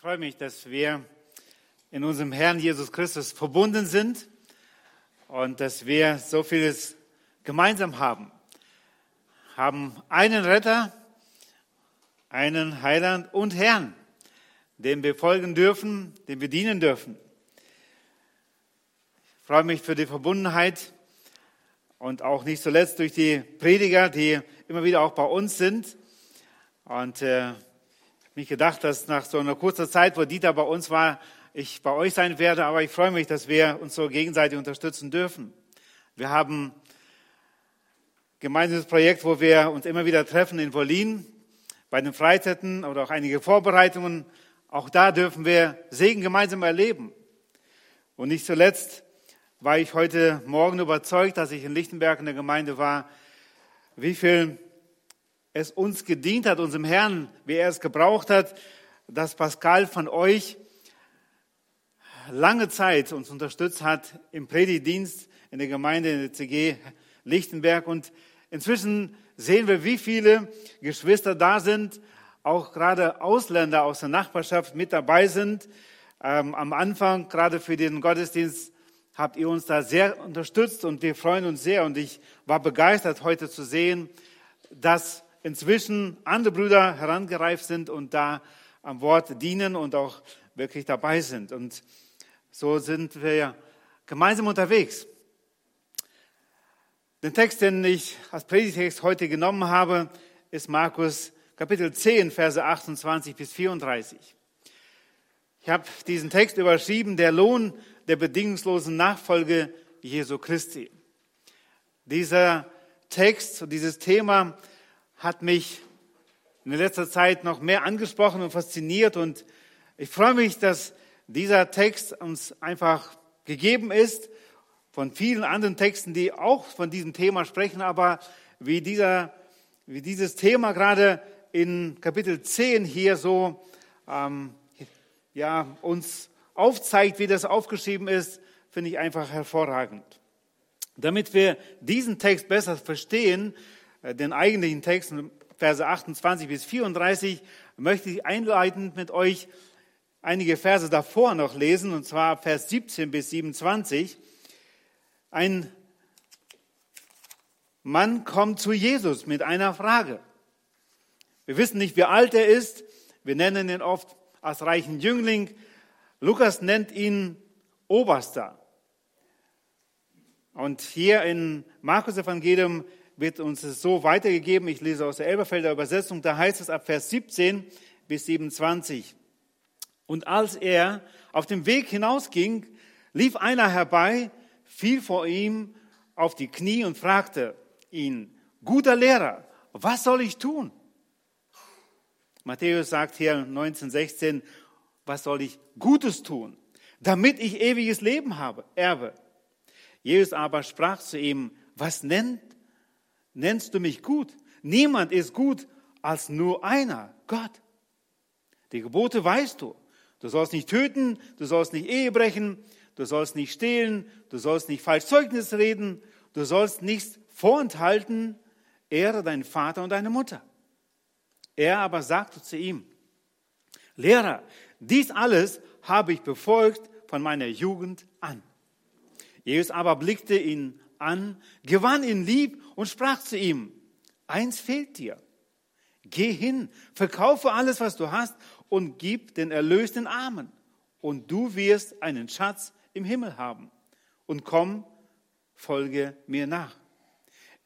freue mich, dass wir in unserem Herrn Jesus Christus verbunden sind und dass wir so vieles gemeinsam haben. Haben einen Retter, einen Heiland und Herrn, dem wir folgen dürfen, dem wir dienen dürfen. Ich freue mich für die Verbundenheit und auch nicht zuletzt durch die Prediger, die immer wieder auch bei uns sind. Und äh, nicht gedacht, dass nach so einer kurzen Zeit, wo Dieter bei uns war, ich bei euch sein werde, aber ich freue mich, dass wir uns so gegenseitig unterstützen dürfen. Wir haben gemeinsames Projekt, wo wir uns immer wieder treffen in Berlin bei den Freizeiten oder auch einige Vorbereitungen. Auch da dürfen wir Segen gemeinsam erleben. Und nicht zuletzt war ich heute Morgen überzeugt, dass ich in Lichtenberg in der Gemeinde war, wie viel es uns gedient hat, unserem Herrn, wie er es gebraucht hat, dass Pascal von euch lange Zeit uns unterstützt hat im Predigtdienst in der Gemeinde in der CG Lichtenberg. Und inzwischen sehen wir, wie viele Geschwister da sind, auch gerade Ausländer aus der Nachbarschaft mit dabei sind. Ähm, am Anfang, gerade für den Gottesdienst, habt ihr uns da sehr unterstützt und wir freuen uns sehr. Und ich war begeistert, heute zu sehen, dass inzwischen andere Brüder herangereift sind und da am Wort dienen und auch wirklich dabei sind. Und so sind wir gemeinsam unterwegs. Den Text, den ich als Predigtext heute genommen habe, ist Markus Kapitel 10, Verse 28 bis 34. Ich habe diesen Text überschrieben, der Lohn der bedingungslosen Nachfolge Jesu Christi. Dieser Text, dieses Thema hat mich in letzter Zeit noch mehr angesprochen und fasziniert und ich freue mich, dass dieser Text uns einfach gegeben ist von vielen anderen Texten, die auch von diesem Thema sprechen, aber wie, dieser, wie dieses Thema gerade in Kapitel 10 hier so ähm, ja, uns aufzeigt, wie das aufgeschrieben ist, finde ich einfach hervorragend. Damit wir diesen Text besser verstehen, den eigentlichen Text, Verse 28 bis 34, möchte ich einleitend mit euch einige Verse davor noch lesen, und zwar Vers 17 bis 27. Ein Mann kommt zu Jesus mit einer Frage. Wir wissen nicht, wie alt er ist. Wir nennen ihn oft als reichen Jüngling. Lukas nennt ihn Oberster. Und hier in Markus Evangelium wird uns so weitergegeben. Ich lese aus der Elberfelder Übersetzung. Da heißt es ab Vers 17 bis 27. Und als er auf dem Weg hinausging, lief einer herbei, fiel vor ihm auf die Knie und fragte ihn, guter Lehrer, was soll ich tun? Matthäus sagt hier 1916, was soll ich Gutes tun, damit ich ewiges Leben habe, erbe. Jesus aber sprach zu ihm, was nennt nennst du mich gut? Niemand ist gut als nur einer, Gott. Die Gebote weißt du. Du sollst nicht töten, du sollst nicht Ehe brechen, du sollst nicht stehlen, du sollst nicht falsch Zeugnis reden, du sollst nichts vorenthalten, ehre deinen Vater und deine Mutter. Er aber sagte zu ihm, Lehrer, dies alles habe ich befolgt von meiner Jugend an. Jesus aber blickte ihn an, gewann ihn lieb und sprach zu ihm, eins fehlt dir. Geh hin, verkaufe alles, was du hast und gib den Erlös den Armen. Und du wirst einen Schatz im Himmel haben. Und komm, folge mir nach.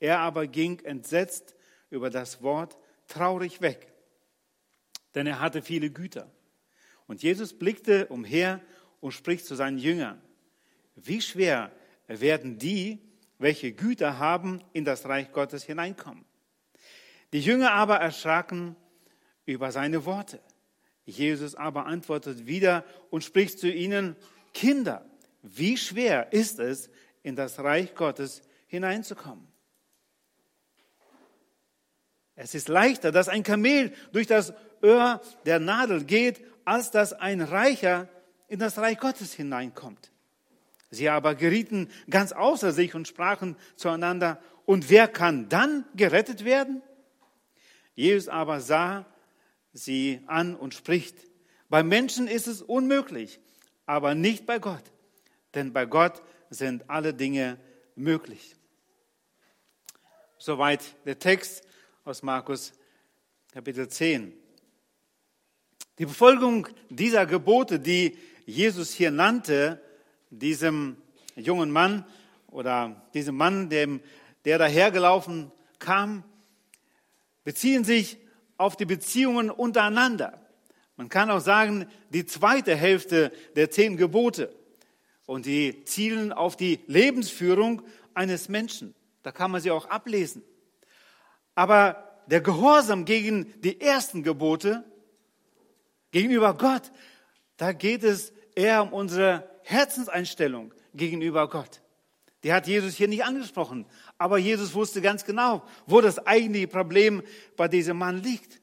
Er aber ging entsetzt über das Wort traurig weg, denn er hatte viele Güter. Und Jesus blickte umher und spricht zu seinen Jüngern, wie schwer werden die, welche Güter haben, in das Reich Gottes hineinkommen. Die Jünger aber erschraken über seine Worte. Jesus aber antwortet wieder und spricht zu ihnen, Kinder, wie schwer ist es, in das Reich Gottes hineinzukommen? Es ist leichter, dass ein Kamel durch das Öhr der Nadel geht, als dass ein Reicher in das Reich Gottes hineinkommt. Sie aber gerieten ganz außer sich und sprachen zueinander, und wer kann dann gerettet werden? Jesus aber sah sie an und spricht, Bei Menschen ist es unmöglich, aber nicht bei Gott. Denn bei Gott sind alle Dinge möglich. Soweit der Text aus Markus Kapitel 10. Die Befolgung dieser Gebote, die Jesus hier nannte, diesem jungen Mann oder diesem Mann, dem, der dahergelaufen kam, beziehen sich auf die Beziehungen untereinander. Man kann auch sagen, die zweite Hälfte der zehn Gebote. Und die zielen auf die Lebensführung eines Menschen. Da kann man sie auch ablesen. Aber der Gehorsam gegen die ersten Gebote, gegenüber Gott, da geht es eher um unsere Herzenseinstellung gegenüber Gott. Die hat Jesus hier nicht angesprochen. Aber Jesus wusste ganz genau, wo das eigentliche Problem bei diesem Mann liegt.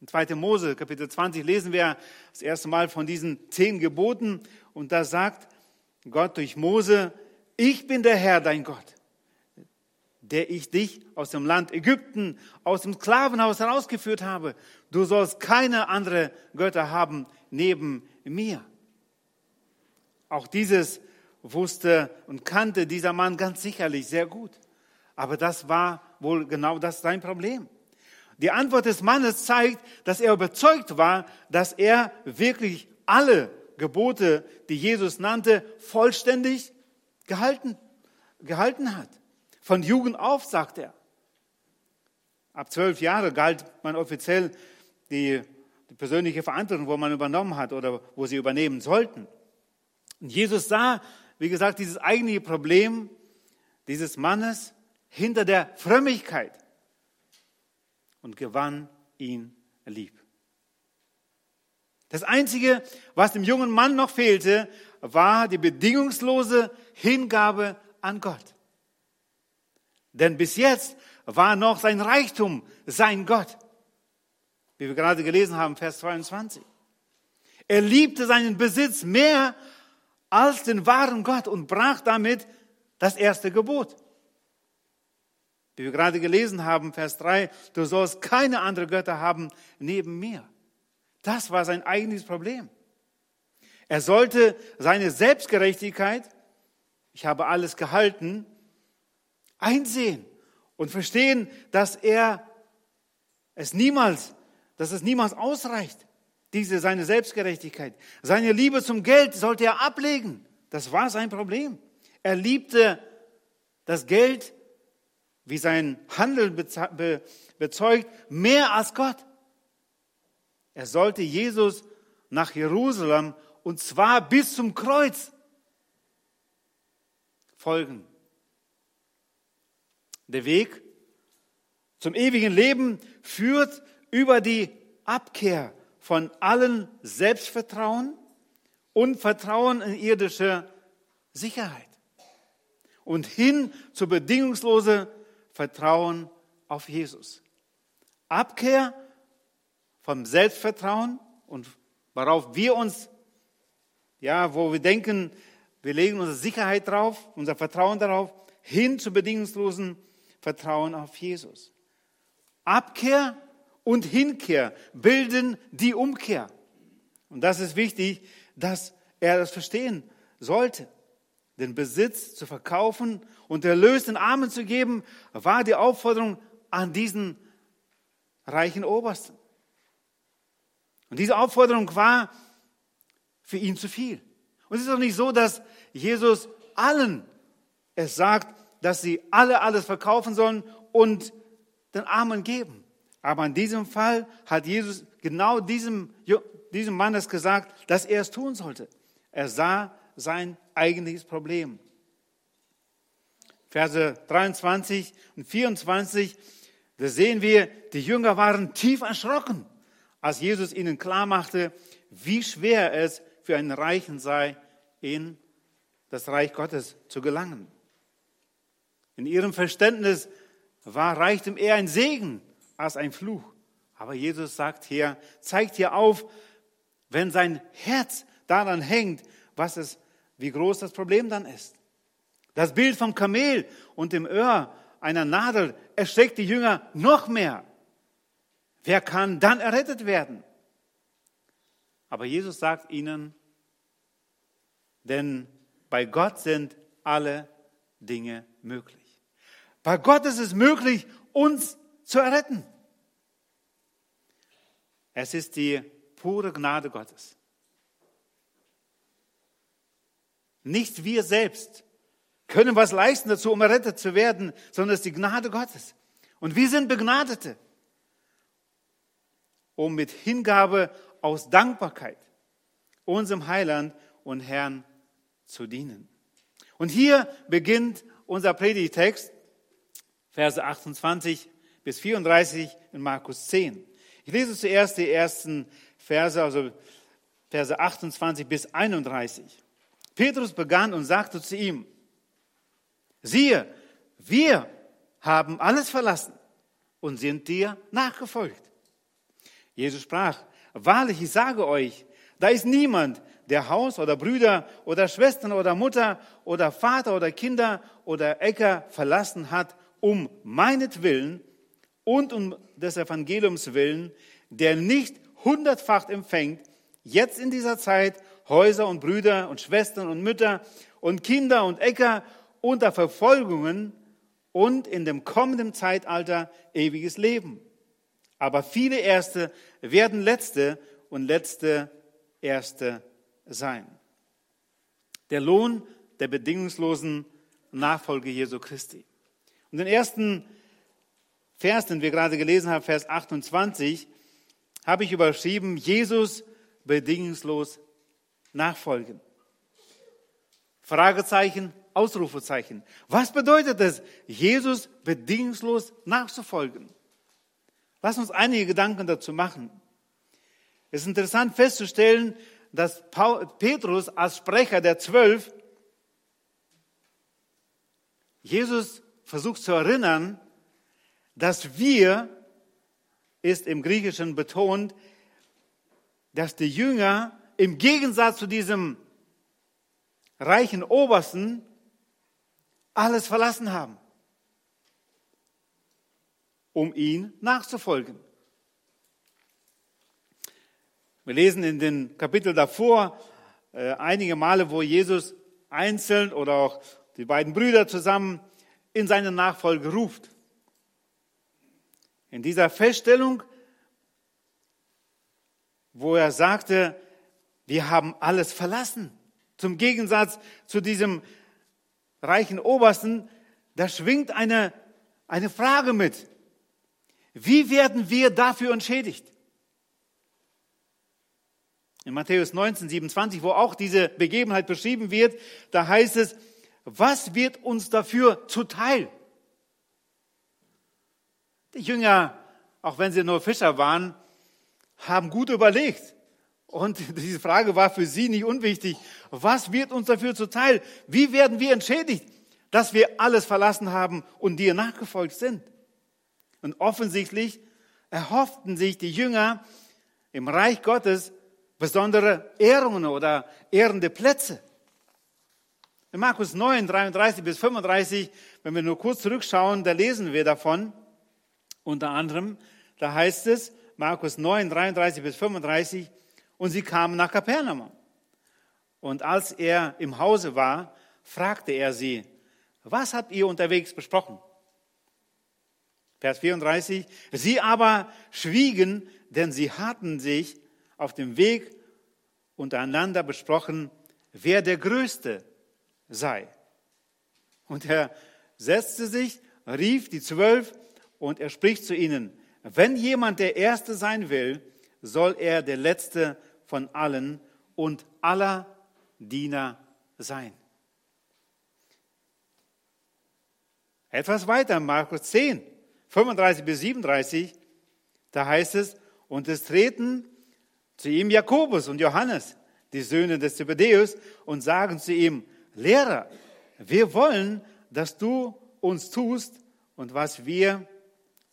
In 2. Mose, Kapitel 20, lesen wir das erste Mal von diesen zehn Geboten. Und da sagt Gott durch Mose, ich bin der Herr, dein Gott, der ich dich aus dem Land Ägypten, aus dem Sklavenhaus herausgeführt habe. Du sollst keine andere Götter haben neben mir. Auch dieses wusste und kannte dieser Mann ganz sicherlich sehr gut. Aber das war wohl genau das sein Problem. Die Antwort des Mannes zeigt, dass er überzeugt war, dass er wirklich alle Gebote, die Jesus nannte, vollständig gehalten, gehalten hat. Von Jugend auf, sagt er. Ab zwölf Jahre galt man offiziell die, die persönliche Verantwortung, wo man übernommen hat oder wo sie übernehmen sollten. Und Jesus sah, wie gesagt, dieses eigentliche Problem dieses Mannes hinter der Frömmigkeit und gewann ihn lieb. Das Einzige, was dem jungen Mann noch fehlte, war die bedingungslose Hingabe an Gott. Denn bis jetzt war noch sein Reichtum sein Gott. Wie wir gerade gelesen haben, Vers 22. Er liebte seinen Besitz mehr als den wahren Gott und brach damit das erste Gebot. Wie wir gerade gelesen haben, Vers 3, du sollst keine andere Götter haben neben mir. Das war sein eigentliches Problem. Er sollte seine Selbstgerechtigkeit, ich habe alles gehalten, einsehen und verstehen, dass er es niemals, dass es niemals ausreicht, diese seine Selbstgerechtigkeit. Seine Liebe zum Geld sollte er ablegen. Das war sein Problem. Er liebte das Geld wie sein Handeln bezeugt, mehr als Gott. Er sollte Jesus nach Jerusalem und zwar bis zum Kreuz folgen. Der Weg zum ewigen Leben führt über die Abkehr von allen Selbstvertrauen und Vertrauen in irdische Sicherheit und hin zu bedingungsloser Vertrauen auf Jesus. Abkehr vom Selbstvertrauen und worauf wir uns, ja, wo wir denken, wir legen unsere Sicherheit drauf, unser Vertrauen darauf, hin zu bedingungslosen Vertrauen auf Jesus. Abkehr und Hinkehr bilden die Umkehr. Und das ist wichtig, dass er das verstehen sollte den Besitz zu verkaufen und Erlös den Armen zu geben, war die Aufforderung an diesen reichen Obersten. Und diese Aufforderung war für ihn zu viel. Und es ist auch nicht so, dass Jesus allen es sagt, dass sie alle alles verkaufen sollen und den Armen geben. Aber in diesem Fall hat Jesus genau diesem, diesem Mann es gesagt, dass er es tun sollte. Er sah sein eigentliches Problem. Verse 23 und 24, da sehen wir, die Jünger waren tief erschrocken, als Jesus ihnen klar machte, wie schwer es für einen Reichen sei, in das Reich Gottes zu gelangen. In ihrem Verständnis war Reichtum eher ein Segen als ein Fluch. Aber Jesus sagt hier, zeigt hier auf, wenn sein Herz daran hängt, was es wie groß das Problem dann ist. Das Bild vom Kamel und dem Öhr einer Nadel erschreckt die Jünger noch mehr. Wer kann dann errettet werden? Aber Jesus sagt ihnen, denn bei Gott sind alle Dinge möglich. Bei Gott ist es möglich, uns zu erretten. Es ist die pure Gnade Gottes. Nicht wir selbst können was leisten dazu, um errettet zu werden, sondern es ist die Gnade Gottes. Und wir sind Begnadete, um mit Hingabe aus Dankbarkeit unserem Heiland und Herrn zu dienen. Und hier beginnt unser Predigtext, Verse 28 bis 34 in Markus 10. Ich lese zuerst die ersten Verse, also Verse 28 bis 31. Petrus begann und sagte zu ihm, siehe, wir haben alles verlassen und sind dir nachgefolgt. Jesus sprach, wahrlich, ich sage euch, da ist niemand, der Haus oder Brüder oder Schwestern oder Mutter oder Vater oder Kinder oder Äcker verlassen hat, um meinetwillen und um des Evangeliums willen, der nicht hundertfach empfängt, jetzt in dieser Zeit Häuser und Brüder und Schwestern und Mütter und Kinder und Äcker unter Verfolgungen und in dem kommenden Zeitalter ewiges Leben. Aber viele Erste werden Letzte und Letzte Erste sein. Der Lohn der bedingungslosen Nachfolge Jesu Christi. Und den ersten Vers, den wir gerade gelesen haben, Vers 28, habe ich überschrieben, Jesus bedingungslos nachfolgen. Fragezeichen, Ausrufezeichen. Was bedeutet es, Jesus bedingungslos nachzufolgen? Lass uns einige Gedanken dazu machen. Es ist interessant festzustellen, dass Petrus als Sprecher der Zwölf Jesus versucht zu erinnern, dass wir, ist im Griechischen betont, dass die Jünger im Gegensatz zu diesem reichen Obersten alles verlassen haben, um ihn nachzufolgen. Wir lesen in den Kapitel davor äh, einige Male, wo Jesus einzeln oder auch die beiden Brüder zusammen in seine Nachfolge ruft. In dieser Feststellung, wo er sagte, wir haben alles verlassen. Zum Gegensatz zu diesem reichen Obersten, da schwingt eine, eine Frage mit. Wie werden wir dafür entschädigt? In Matthäus 19, 27, wo auch diese Begebenheit beschrieben wird, da heißt es, was wird uns dafür zuteil? Die Jünger, auch wenn sie nur Fischer waren, haben gut überlegt. Und diese Frage war für sie nicht unwichtig. Was wird uns dafür zuteil? Wie werden wir entschädigt, dass wir alles verlassen haben und dir nachgefolgt sind? Und offensichtlich erhofften sich die Jünger im Reich Gottes besondere Ehrungen oder ehrende Plätze. In Markus 9, 33 bis 35, wenn wir nur kurz zurückschauen, da lesen wir davon, unter anderem, da heißt es, Markus 9, 33 bis 35, und sie kamen nach Kapernaum. Und als er im Hause war, fragte er sie, was habt ihr unterwegs besprochen? Vers 34, sie aber schwiegen, denn sie hatten sich auf dem Weg untereinander besprochen, wer der Größte sei. Und er setzte sich, rief die Zwölf und er spricht zu ihnen, wenn jemand der Erste sein will, soll er der Letzte von allen und aller Diener sein. Etwas weiter, Markus 10, 35 bis 37, da heißt es, und es treten zu ihm Jakobus und Johannes, die Söhne des Zebedäus, und sagen zu ihm, Lehrer, wir wollen, dass du uns tust und was wir,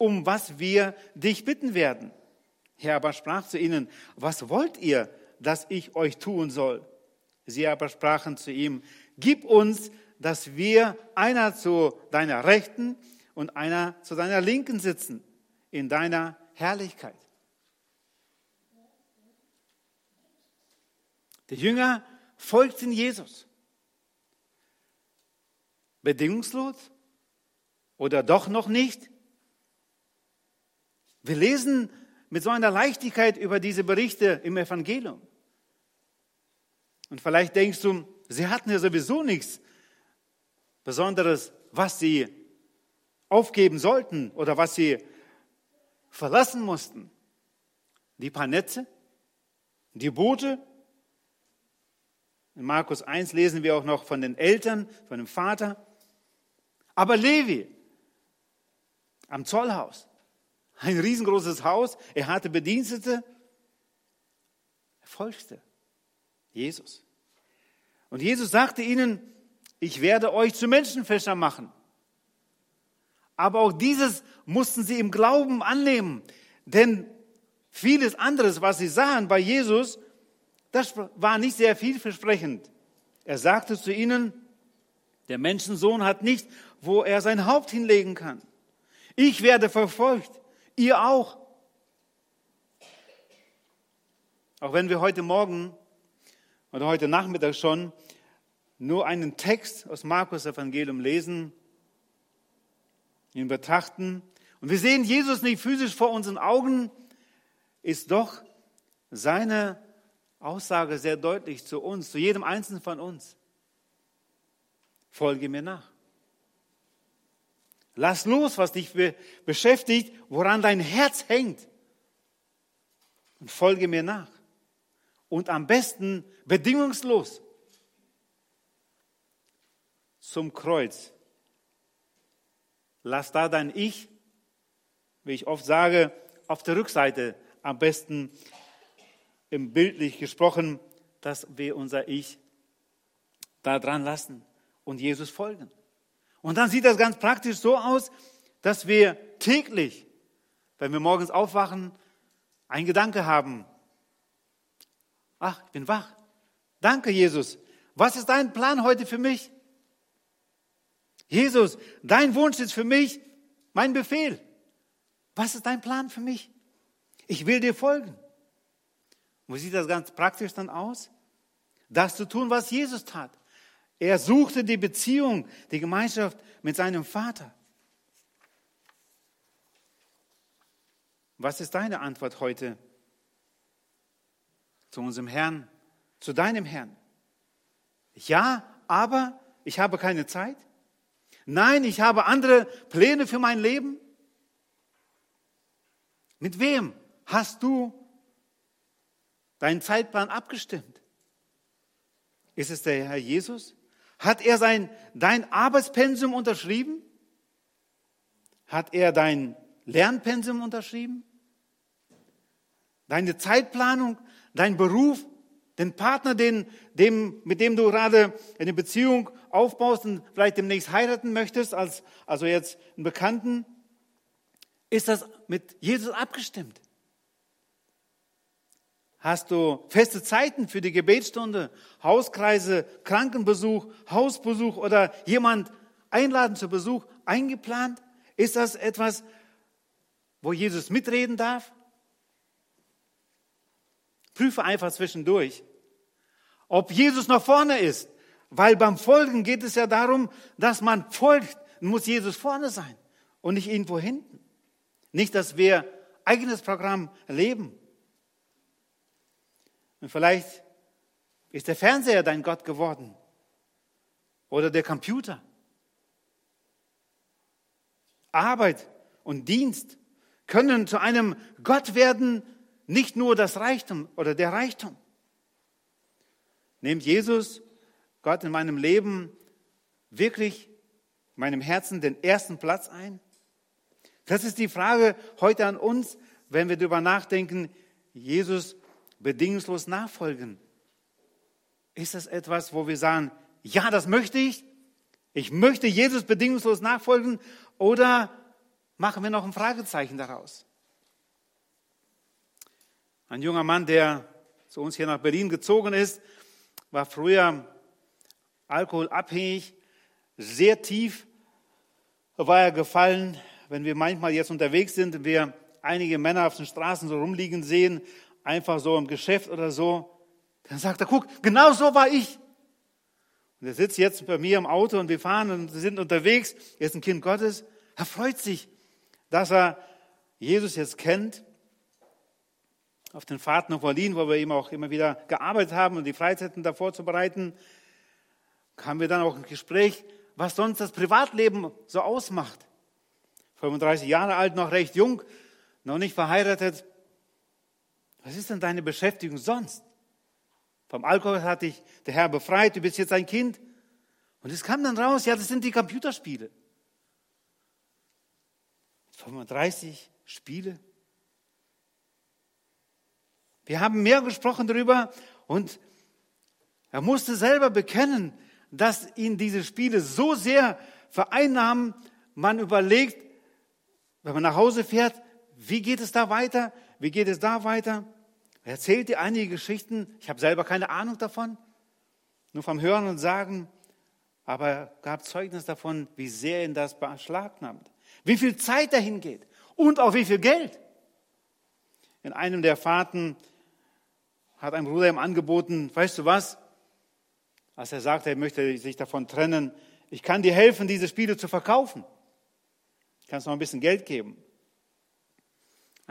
um was wir dich bitten werden. Er aber sprach zu ihnen, was wollt ihr, dass ich euch tun soll? Sie aber sprachen zu ihm, gib uns, dass wir einer zu deiner Rechten und einer zu deiner Linken sitzen, in deiner Herrlichkeit. Die Jünger folgten Jesus. Bedingungslos oder doch noch nicht? Wir lesen mit so einer Leichtigkeit über diese Berichte im Evangelium. Und vielleicht denkst du, sie hatten ja sowieso nichts Besonderes, was sie aufgeben sollten oder was sie verlassen mussten. Die paar Netze, die Boote. In Markus 1 lesen wir auch noch von den Eltern, von dem Vater. Aber Levi am Zollhaus, ein riesengroßes Haus, er hatte Bedienstete, er folgte Jesus. Und Jesus sagte ihnen, ich werde euch zu Menschenfischer machen. Aber auch dieses mussten sie im Glauben annehmen, denn vieles anderes, was sie sahen bei Jesus, das war nicht sehr vielversprechend. Er sagte zu ihnen, der Menschensohn hat nicht, wo er sein Haupt hinlegen kann. Ich werde verfolgt, ihr auch. Auch wenn wir heute Morgen oder heute Nachmittag schon nur einen Text aus Markus Evangelium lesen, ihn betrachten und wir sehen Jesus nicht physisch vor unseren Augen, ist doch seine Aussage sehr deutlich zu uns, zu jedem Einzelnen von uns. Folge mir nach. Lass los, was dich beschäftigt, woran dein Herz hängt. Und folge mir nach. Und am besten bedingungslos zum Kreuz. Lass da dein Ich, wie ich oft sage, auf der Rückseite am besten im bildlich gesprochen, dass wir unser Ich da dran lassen und Jesus folgen. Und dann sieht das ganz praktisch so aus, dass wir täglich, wenn wir morgens aufwachen, einen Gedanke haben. Ach, ich bin wach. Danke, Jesus. Was ist dein Plan heute für mich? Jesus, dein Wunsch ist für mich mein Befehl. Was ist dein Plan für mich? Ich will dir folgen. Wo sieht das ganz praktisch dann aus? Das zu tun, was Jesus tat. Er suchte die Beziehung, die Gemeinschaft mit seinem Vater. Was ist deine Antwort heute zu unserem Herrn, zu deinem Herrn? Ja, aber ich habe keine Zeit. Nein, ich habe andere Pläne für mein Leben. Mit wem hast du deinen Zeitplan abgestimmt? Ist es der Herr Jesus? Hat er sein, dein Arbeitspensum unterschrieben? Hat er dein Lernpensum unterschrieben? Deine Zeitplanung, dein Beruf, den Partner, den, dem, mit dem du gerade eine Beziehung aufbaust und vielleicht demnächst heiraten möchtest, als, also jetzt einen Bekannten, ist das mit Jesus abgestimmt? Hast du feste Zeiten für die Gebetsstunde, Hauskreise, Krankenbesuch, Hausbesuch oder jemand einladen zu Besuch eingeplant? Ist das etwas, wo Jesus mitreden darf? Prüfe einfach zwischendurch, ob Jesus noch vorne ist. Weil beim Folgen geht es ja darum, dass man folgt, muss Jesus vorne sein und nicht irgendwo hinten. Nicht, dass wir eigenes Programm leben. Und vielleicht ist der Fernseher dein Gott geworden oder der Computer. Arbeit und Dienst können zu einem Gott werden, nicht nur das Reichtum oder der Reichtum. Nehmt Jesus, Gott in meinem Leben, wirklich in meinem Herzen den ersten Platz ein? Das ist die Frage heute an uns, wenn wir darüber nachdenken, Jesus bedingungslos nachfolgen. Ist das etwas, wo wir sagen, ja, das möchte ich? Ich möchte Jesus bedingungslos nachfolgen oder machen wir noch ein Fragezeichen daraus? Ein junger Mann, der zu uns hier nach Berlin gezogen ist, war früher alkoholabhängig, sehr tief war er gefallen. Wenn wir manchmal jetzt unterwegs sind wir einige Männer auf den Straßen so rumliegen sehen, einfach so im Geschäft oder so, Dann sagt er, guck, genau so war ich. Und er sitzt jetzt bei mir im Auto und wir fahren und sind unterwegs. Er ist ein Kind Gottes. Er freut sich, dass er Jesus jetzt kennt. Auf den Fahrten nach Berlin, wo wir eben auch immer wieder gearbeitet haben und die Freizeiten davor zu bereiten, kamen wir dann auch ein Gespräch, was sonst das Privatleben so ausmacht. 35 Jahre alt, noch recht jung, noch nicht verheiratet. Was ist denn deine Beschäftigung sonst? Vom Alkohol hat dich der Herr befreit, du bist jetzt ein Kind. Und es kam dann raus, ja, das sind die Computerspiele. 35 Spiele. Wir haben mehr gesprochen darüber und er musste selber bekennen, dass ihn diese Spiele so sehr vereinnahmen, man überlegt, wenn man nach Hause fährt, wie geht es da weiter? Wie geht es da weiter? Er erzählte einige Geschichten. Ich habe selber keine Ahnung davon, nur vom Hören und Sagen. Aber er gab Zeugnis davon, wie sehr ihn das beschlagnahmt. Wie viel Zeit dahin geht und auch wie viel Geld. In einem der Fahrten hat ein Bruder ihm angeboten, weißt du was? Als er sagte, er möchte sich davon trennen, ich kann dir helfen, diese Spiele zu verkaufen. Kannst noch ein bisschen Geld geben.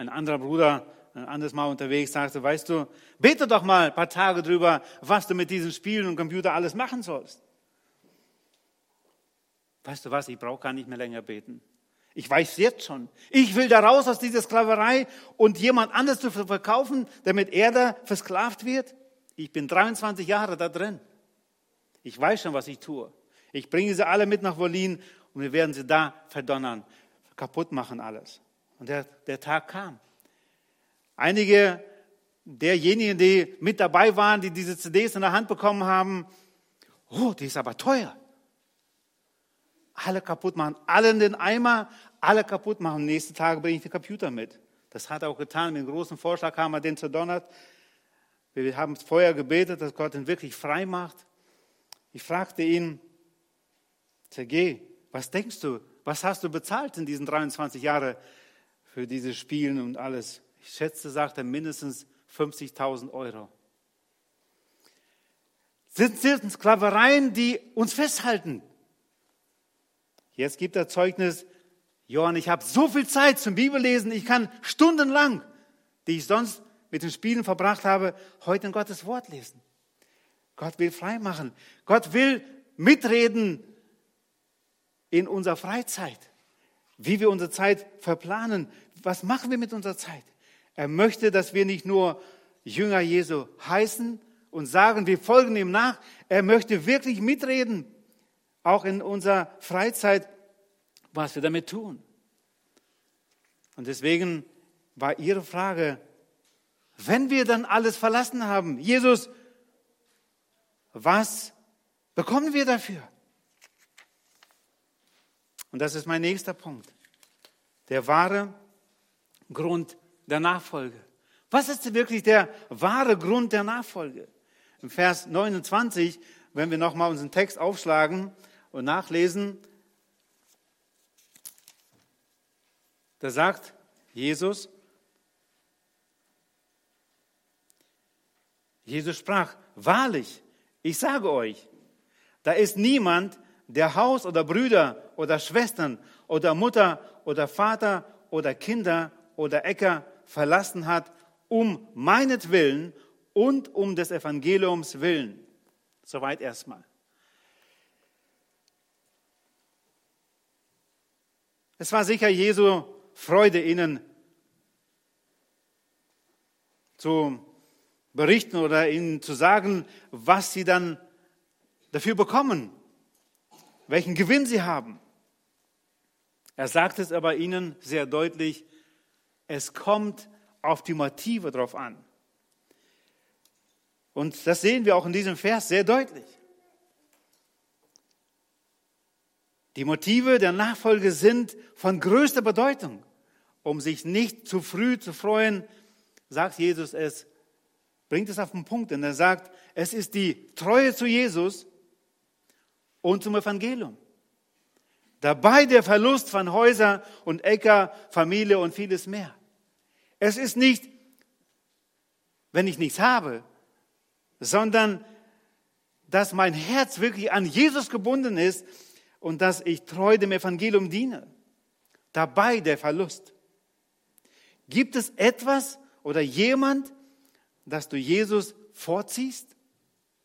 Ein anderer Bruder ein anderes Mal unterwegs, sagte, weißt du, bete doch mal ein paar Tage drüber, was du mit diesen Spielen und Computer alles machen sollst. Weißt du was, ich brauche gar nicht mehr länger beten. Ich weiß jetzt schon. Ich will da raus aus dieser Sklaverei und jemand anders zu verkaufen, damit er da versklavt wird. Ich bin 23 Jahre da drin. Ich weiß schon, was ich tue. Ich bringe sie alle mit nach Berlin und wir werden sie da verdonnern, kaputt machen alles. Und der, der Tag kam. Einige derjenigen, die mit dabei waren, die diese CDs in der Hand bekommen haben, oh, die ist aber teuer. Alle kaputt machen, alle in den Eimer, alle kaputt machen. Nächste Tage bringe ich den Computer mit. Das hat er auch getan. Mit dem großen Vorschlag haben wir den zerdonnert. Wir haben vorher gebetet, dass Gott ihn wirklich frei macht. Ich fragte ihn, Sergej, was denkst du, was hast du bezahlt in diesen 23 Jahren für diese Spielen und alles? Ich schätze, sagt er, mindestens 50.000 Euro. Sind, sind Sklavereien, die uns festhalten. Jetzt gibt er Zeugnis, Johann, ich habe so viel Zeit zum Bibellesen, ich kann stundenlang, die ich sonst mit den Spielen verbracht habe, heute in Gottes Wort lesen. Gott will frei machen. Gott will mitreden in unserer Freizeit, wie wir unsere Zeit verplanen. Was machen wir mit unserer Zeit? Er möchte, dass wir nicht nur Jünger Jesu heißen und sagen, wir folgen ihm nach. Er möchte wirklich mitreden, auch in unserer Freizeit, was wir damit tun. Und deswegen war Ihre Frage, wenn wir dann alles verlassen haben, Jesus, was bekommen wir dafür? Und das ist mein nächster Punkt. Der wahre Grund der Nachfolge. Was ist wirklich der wahre Grund der Nachfolge? Im Vers 29, wenn wir nochmal unseren Text aufschlagen und nachlesen, da sagt Jesus, Jesus sprach, wahrlich, ich sage euch, da ist niemand, der Haus oder Brüder oder Schwestern oder Mutter oder Vater oder Kinder oder Äcker verlassen hat, um meinetwillen und um des Evangeliums willen. Soweit erstmal. Es war sicher Jesu Freude, ihnen zu berichten oder ihnen zu sagen, was sie dann dafür bekommen, welchen Gewinn sie haben. Er sagt es aber ihnen sehr deutlich, es kommt auf die Motive drauf an. Und das sehen wir auch in diesem Vers sehr deutlich. Die Motive der Nachfolge sind von größter Bedeutung. Um sich nicht zu früh zu freuen, sagt Jesus es, bringt es auf den Punkt, denn er sagt, es ist die Treue zu Jesus und zum Evangelium. Dabei der Verlust von Häuser und Äcker, Familie und vieles mehr. Es ist nicht, wenn ich nichts habe, sondern dass mein Herz wirklich an Jesus gebunden ist und dass ich treu dem Evangelium diene. Dabei der Verlust. Gibt es etwas oder jemand, dass du Jesus vorziehst?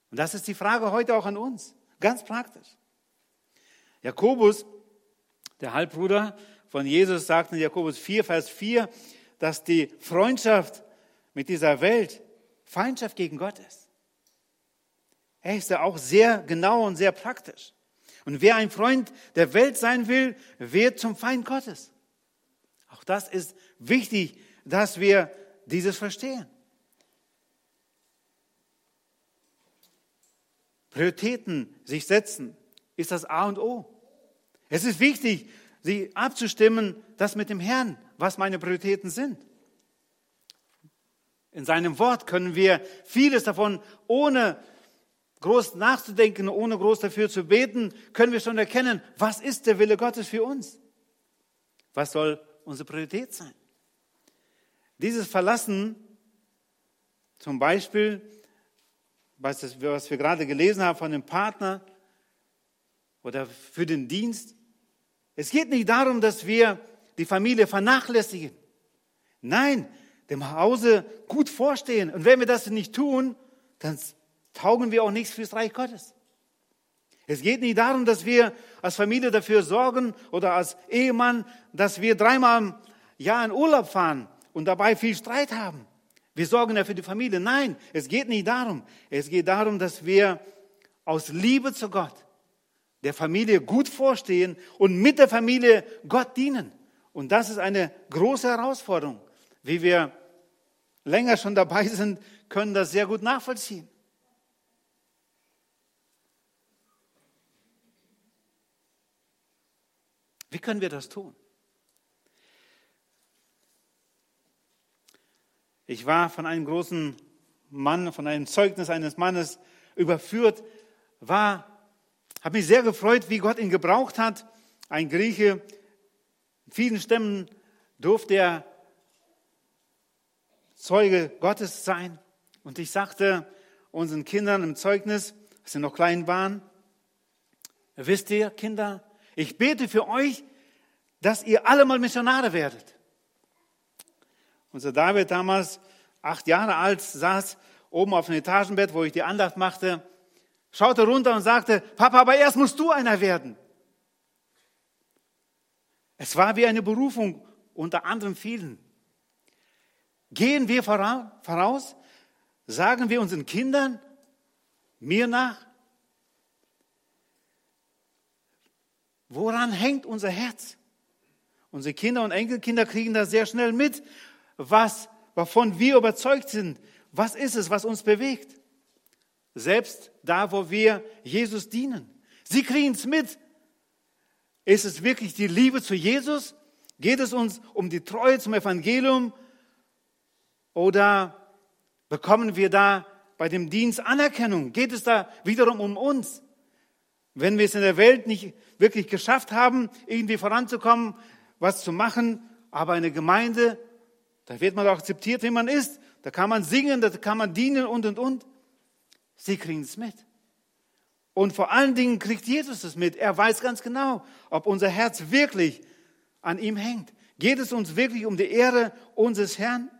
Und das ist die Frage heute auch an uns. Ganz praktisch. Jakobus, der Halbbruder von Jesus, sagt in Jakobus 4, Vers 4, dass die Freundschaft mit dieser Welt Feindschaft gegen Gott ist. Er ist ja auch sehr genau und sehr praktisch. Und wer ein Freund der Welt sein will, wird zum Feind Gottes. Auch das ist wichtig, dass wir dieses verstehen. Prioritäten sich setzen ist das A und O. Es ist wichtig, sich abzustimmen, das mit dem Herrn, was meine Prioritäten sind. In seinem Wort können wir vieles davon ohne groß nachzudenken, ohne groß dafür zu beten, können wir schon erkennen, was ist der Wille Gottes für uns? Was soll unsere Priorität sein? Dieses Verlassen, zum Beispiel, was wir gerade gelesen haben von dem Partner oder für den Dienst, es geht nicht darum, dass wir die Familie vernachlässigen. Nein, dem Hause gut vorstehen. Und wenn wir das nicht tun, dann taugen wir auch nichts fürs Reich Gottes. Es geht nicht darum, dass wir als Familie dafür sorgen oder als Ehemann, dass wir dreimal im Jahr in Urlaub fahren und dabei viel Streit haben. Wir sorgen ja für die Familie. Nein, es geht nicht darum. Es geht darum, dass wir aus Liebe zu Gott der Familie gut vorstehen und mit der Familie Gott dienen. Und das ist eine große Herausforderung. Wie wir länger schon dabei sind, können das sehr gut nachvollziehen. Wie können wir das tun? Ich war von einem großen Mann, von einem Zeugnis eines Mannes überführt, war, habe mich sehr gefreut, wie Gott ihn gebraucht hat. Ein Grieche, in vielen Stämmen durfte er Zeuge Gottes sein. Und ich sagte unseren Kindern im Zeugnis, als sie noch klein waren, wisst ihr, Kinder, ich bete für euch, dass ihr alle mal Missionare werdet. Unser David damals, acht Jahre alt, saß oben auf dem Etagenbett, wo ich die Andacht machte, schaute runter und sagte, Papa, aber erst musst du einer werden. Es war wie eine Berufung unter anderem vielen. Gehen wir voraus, sagen wir unseren Kindern, mir nach, Woran hängt unser Herz? Unsere Kinder und Enkelkinder kriegen das sehr schnell mit, was, wovon wir überzeugt sind. Was ist es, was uns bewegt? Selbst da, wo wir Jesus dienen. Sie kriegen es mit. Ist es wirklich die Liebe zu Jesus? Geht es uns um die Treue zum Evangelium? Oder bekommen wir da bei dem Dienst Anerkennung? Geht es da wiederum um uns? Wenn wir es in der Welt nicht wirklich geschafft haben, irgendwie voranzukommen, was zu machen, aber eine Gemeinde, da wird man auch akzeptiert, wie man ist. Da kann man singen, da kann man dienen und, und, und. Sie kriegen es mit. Und vor allen Dingen kriegt Jesus es mit. Er weiß ganz genau, ob unser Herz wirklich an ihm hängt. Geht es uns wirklich um die Ehre unseres Herrn?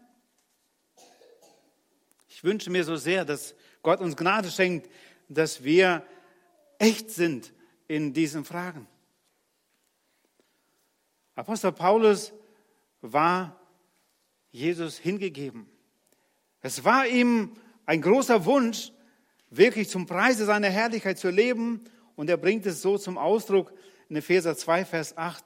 Ich wünsche mir so sehr, dass Gott uns Gnade schenkt, dass wir echt sind in diesen Fragen. Apostel Paulus war Jesus hingegeben. Es war ihm ein großer Wunsch, wirklich zum Preise seiner Herrlichkeit zu leben. Und er bringt es so zum Ausdruck in Epheser 2, Vers 8.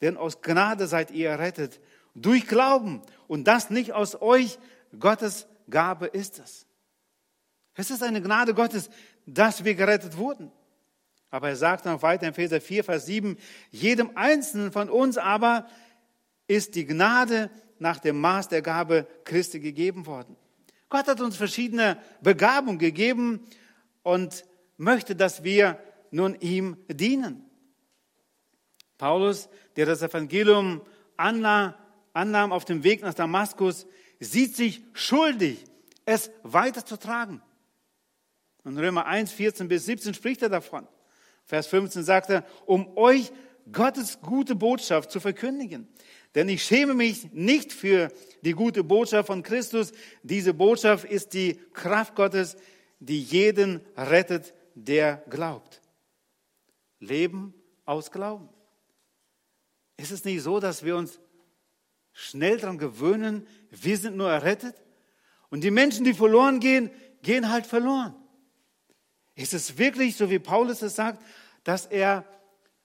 Denn aus Gnade seid ihr errettet. Durch Glauben. Und das nicht aus euch. Gottes Gabe ist es. Es ist eine Gnade Gottes, dass wir gerettet wurden. Aber er sagt noch weiter in Epheser 4, Vers 7, jedem Einzelnen von uns aber ist die Gnade nach dem Maß der Gabe Christi gegeben worden. Gott hat uns verschiedene Begabungen gegeben und möchte, dass wir nun ihm dienen. Paulus, der das Evangelium annahm auf dem Weg nach Damaskus, sieht sich schuldig, es weiterzutragen. Und Römer 1, 14 bis 17 spricht er davon. Vers 15 sagt er, um euch Gottes gute Botschaft zu verkündigen. Denn ich schäme mich nicht für die gute Botschaft von Christus. Diese Botschaft ist die Kraft Gottes, die jeden rettet, der glaubt. Leben aus Glauben. Ist es nicht so, dass wir uns schnell daran gewöhnen, wir sind nur errettet? Und die Menschen, die verloren gehen, gehen halt verloren. Ist es wirklich, so wie Paulus es sagt, dass er,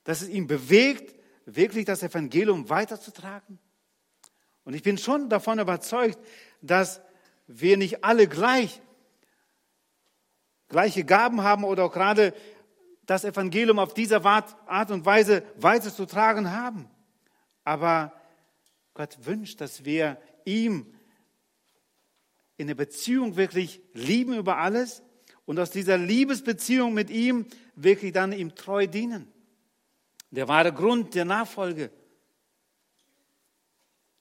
dass es ihn bewegt, wirklich das Evangelium weiterzutragen? Und ich bin schon davon überzeugt, dass wir nicht alle gleich gleiche Gaben haben oder auch gerade das Evangelium auf diese Art und Weise weiterzutragen haben. Aber Gott wünscht, dass wir ihm in der Beziehung wirklich lieben über alles und aus dieser Liebesbeziehung mit ihm wirklich dann ihm treu dienen. Der wahre Grund der Nachfolge.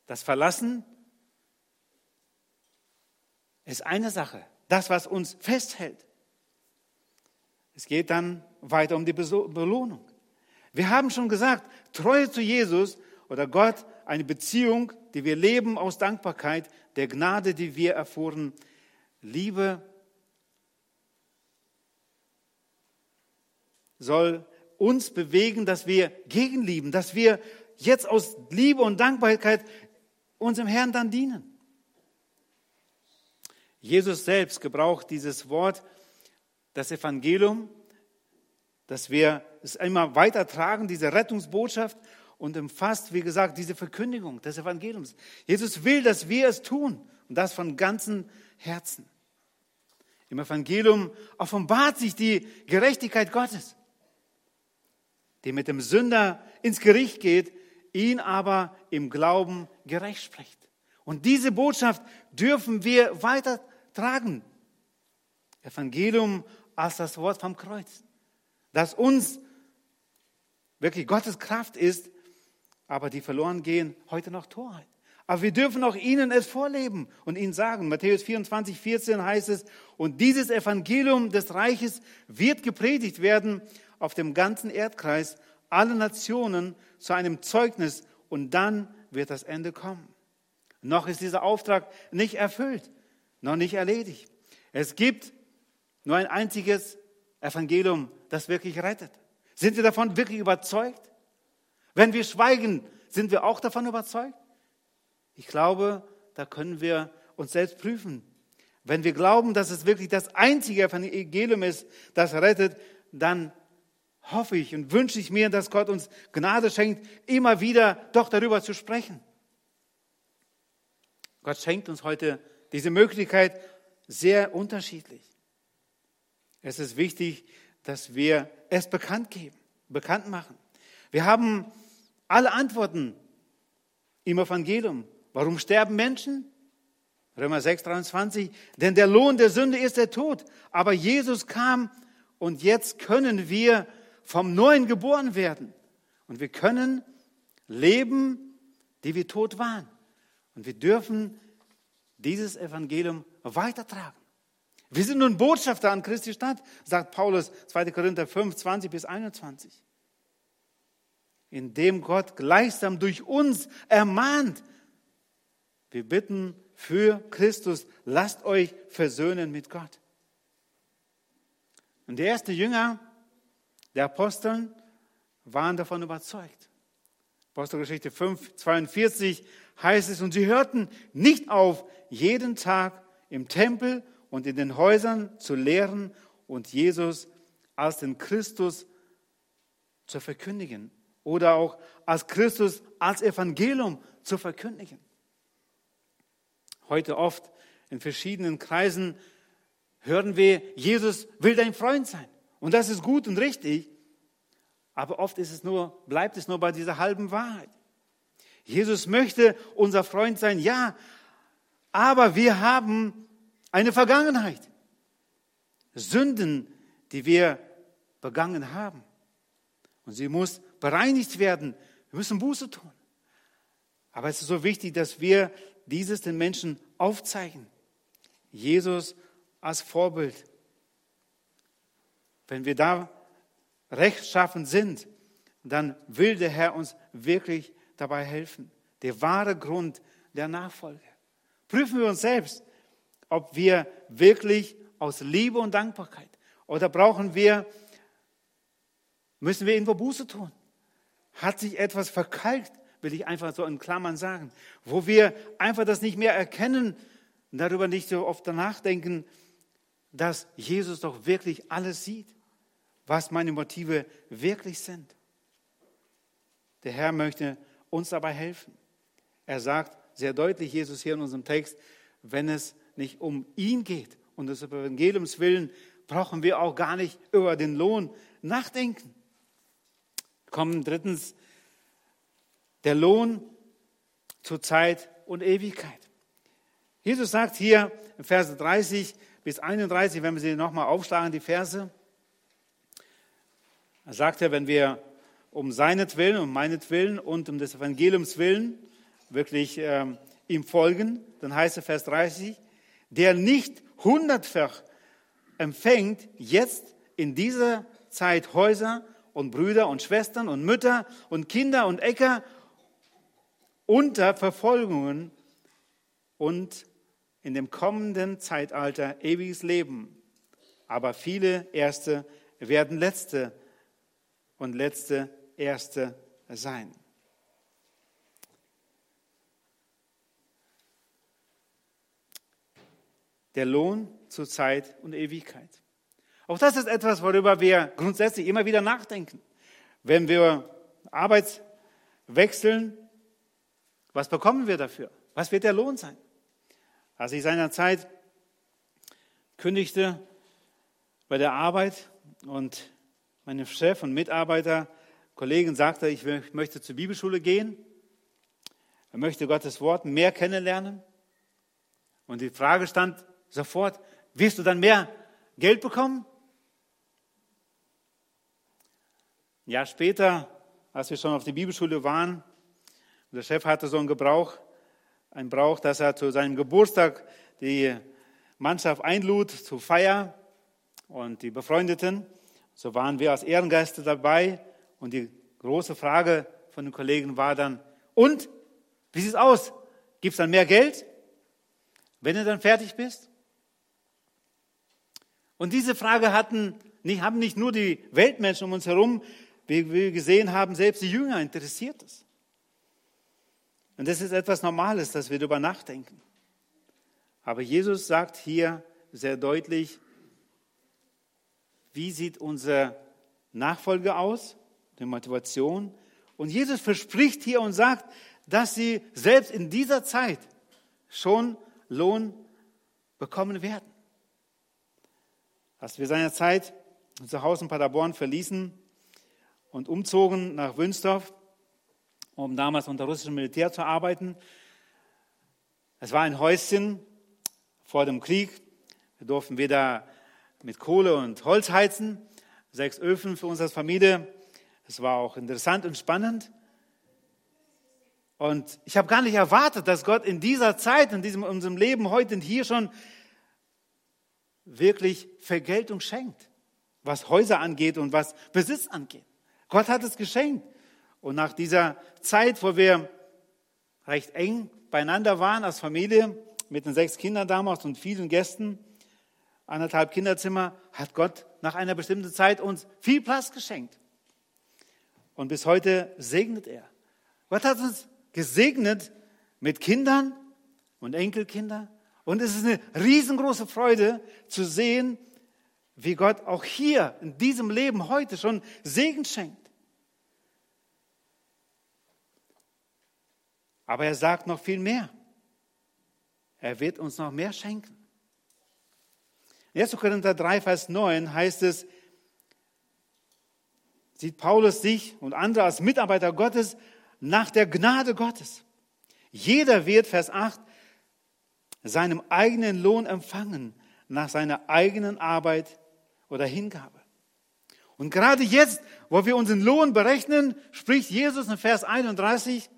Das Verlassen ist eine Sache, das, was uns festhält. Es geht dann weiter um die Belohnung. Wir haben schon gesagt, Treue zu Jesus oder Gott, eine Beziehung, die wir leben aus Dankbarkeit, der Gnade, die wir erfuhren, Liebe soll uns bewegen, dass wir gegenlieben, dass wir jetzt aus Liebe und Dankbarkeit unserem Herrn dann dienen. Jesus selbst gebraucht dieses Wort, das Evangelium, dass wir es immer weiter tragen, diese Rettungsbotschaft und umfasst, wie gesagt, diese Verkündigung des Evangeliums. Jesus will, dass wir es tun und das von ganzem Herzen. Im Evangelium offenbart sich die Gerechtigkeit Gottes, die mit dem Sünder ins Gericht geht, ihn aber im Glauben gerecht spricht. Und diese Botschaft dürfen wir weitertragen. Evangelium als das Wort vom Kreuz, das uns wirklich Gottes Kraft ist, aber die verloren gehen, heute noch Torheit. Aber wir dürfen auch ihnen es vorleben und ihnen sagen. Matthäus 24, 14 heißt es, und dieses Evangelium des Reiches wird gepredigt werden auf dem ganzen Erdkreis, alle Nationen zu einem Zeugnis und dann wird das Ende kommen. Noch ist dieser Auftrag nicht erfüllt, noch nicht erledigt. Es gibt nur ein einziges Evangelium, das wirklich rettet. Sind wir davon wirklich überzeugt? Wenn wir schweigen, sind wir auch davon überzeugt? Ich glaube, da können wir uns selbst prüfen. Wenn wir glauben, dass es wirklich das einzige Evangelium ist, das rettet, dann hoffe ich und wünsche ich mir, dass Gott uns Gnade schenkt, immer wieder doch darüber zu sprechen. Gott schenkt uns heute diese Möglichkeit sehr unterschiedlich. Es ist wichtig, dass wir es bekannt geben, bekannt machen. Wir haben alle Antworten im Evangelium. Warum sterben Menschen? Römer 6, 23. Denn der Lohn der Sünde ist der Tod. Aber Jesus kam und jetzt können wir vom Neuen geboren werden. Und wir können leben, die wir tot waren. Und wir dürfen dieses Evangelium weitertragen. Wir sind nun Botschafter an Christi Stadt, sagt Paulus 2. Korinther 5, 20 bis 21. Indem Gott gleichsam durch uns ermahnt. Wir bitten für Christus, lasst euch versöhnen mit Gott. Und die ersten Jünger der Aposteln waren davon überzeugt. Apostelgeschichte 5, 42 heißt es, und sie hörten nicht auf, jeden Tag im Tempel und in den Häusern zu lehren und Jesus als den Christus zu verkündigen oder auch als Christus als Evangelium zu verkündigen. Heute oft in verschiedenen Kreisen hören wir, Jesus will dein Freund sein. Und das ist gut und richtig. Aber oft ist es nur, bleibt es nur bei dieser halben Wahrheit. Jesus möchte unser Freund sein, ja, aber wir haben eine Vergangenheit. Sünden, die wir begangen haben. Und sie muss bereinigt werden. Wir müssen Buße tun. Aber es ist so wichtig, dass wir dieses den Menschen aufzeigen. Jesus als Vorbild. Wenn wir da rechtschaffen sind, dann will der Herr uns wirklich dabei helfen. Der wahre Grund der Nachfolge. Prüfen wir uns selbst, ob wir wirklich aus Liebe und Dankbarkeit oder brauchen wir, müssen wir irgendwo Buße tun? Hat sich etwas verkalkt, will ich einfach so in Klammern sagen, wo wir einfach das nicht mehr erkennen, darüber nicht so oft nachdenken, dass Jesus doch wirklich alles sieht, was meine Motive wirklich sind. Der Herr möchte uns dabei helfen. Er sagt sehr deutlich, Jesus hier in unserem Text, wenn es nicht um ihn geht und des Evangeliums willen, brauchen wir auch gar nicht über den Lohn nachdenken. Kommen drittens der Lohn zur Zeit und Ewigkeit. Jesus sagt hier in Verse 30 bis 31, wenn wir sie nochmal aufschlagen, die Verse, er sagt er, wenn wir um seinetwillen, um meinetwillen und um des Evangeliums willen wirklich ähm, ihm folgen, dann heißt es Vers 30, der nicht hundertfach empfängt jetzt in dieser Zeit Häuser und Brüder und Schwestern und Mütter und Kinder und Äcker unter Verfolgungen und in dem kommenden Zeitalter ewiges Leben. Aber viele Erste werden Letzte und Letzte Erste sein. Der Lohn zur Zeit und Ewigkeit. Auch das ist etwas, worüber wir grundsätzlich immer wieder nachdenken. Wenn wir Arbeit wechseln, was bekommen wir dafür? Was wird der Lohn sein? Als ich seinerzeit kündigte bei der Arbeit und mein Chef und Mitarbeiter Kollegen sagte, ich möchte zur Bibelschule gehen. Er möchte Gottes Wort mehr kennenlernen. Und die Frage stand sofort, wirst du dann mehr Geld bekommen? Ein Jahr später, als wir schon auf der Bibelschule waren, der Chef hatte so einen Gebrauch, einen Brauch, dass er zu seinem Geburtstag die Mannschaft einlud zur Feier und die Befreundeten. So waren wir als Ehrengäste dabei und die große Frage von den Kollegen war dann, und, wie sieht es aus? Gibt es dann mehr Geld, wenn du dann fertig bist? Und diese Frage hatten, haben nicht nur die Weltmenschen um uns herum, wie wir gesehen haben, selbst die Jünger interessiert es. Und das ist etwas Normales, dass wir darüber nachdenken. Aber Jesus sagt hier sehr deutlich, wie sieht unsere Nachfolge aus? die Motivation. Und Jesus verspricht hier und sagt, dass sie selbst in dieser Zeit schon Lohn bekommen werden. Als wir seinerzeit unser Haus in Paderborn verließen und umzogen nach Wünsdorf, um damals unter russischem Militär zu arbeiten, es war ein Häuschen vor dem Krieg. Wir durften weder mit Kohle und Holz heizen, sechs Öfen für uns als Familie es war auch interessant und spannend. Und ich habe gar nicht erwartet, dass Gott in dieser Zeit, in diesem, unserem Leben heute und hier schon wirklich Vergeltung schenkt, was Häuser angeht und was Besitz angeht. Gott hat es geschenkt. Und nach dieser Zeit, wo wir recht eng beieinander waren als Familie, mit den sechs Kindern damals und vielen Gästen, anderthalb Kinderzimmer, hat Gott nach einer bestimmten Zeit uns viel Platz geschenkt. Und bis heute segnet er. Gott hat uns gesegnet mit Kindern und Enkelkindern. Und es ist eine riesengroße Freude zu sehen, wie Gott auch hier in diesem Leben heute schon Segen schenkt. Aber er sagt noch viel mehr. Er wird uns noch mehr schenken. In 1. Korinther 3, Vers 9 heißt es, sieht Paulus sich und andere als Mitarbeiter Gottes nach der Gnade Gottes. Jeder wird, Vers 8, seinem eigenen Lohn empfangen, nach seiner eigenen Arbeit oder Hingabe. Und gerade jetzt, wo wir unseren Lohn berechnen, spricht Jesus in Vers 31,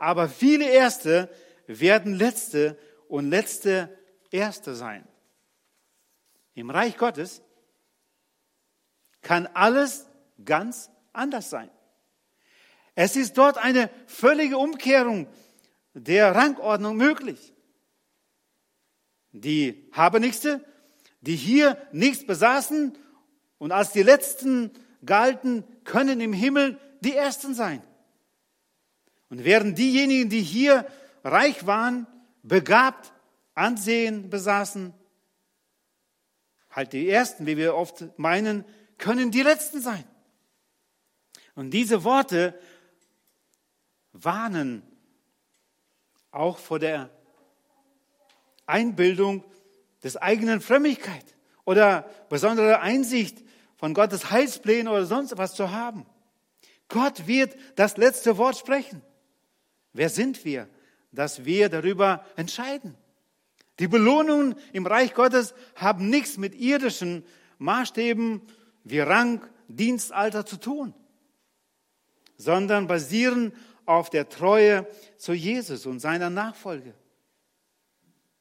aber viele Erste werden Letzte und Letzte Erste sein. Im Reich Gottes kann alles ganz anders sein. Es ist dort eine völlige Umkehrung der Rangordnung möglich. Die Habenichtste, die hier nichts besaßen und als die Letzten galten, können im Himmel die Ersten sein. Und während diejenigen, die hier reich waren, begabt, Ansehen besaßen, halt die Ersten, wie wir oft meinen, können die Letzten sein. Und diese Worte warnen auch vor der Einbildung des eigenen Frömmigkeit oder besondere Einsicht von Gottes Heilsplänen oder sonst was zu haben. Gott wird das letzte Wort sprechen. Wer sind wir, dass wir darüber entscheiden? Die Belohnungen im Reich Gottes haben nichts mit irdischen Maßstäben wie Rang, Dienstalter zu tun, sondern basieren auf der Treue zu Jesus und seiner Nachfolge.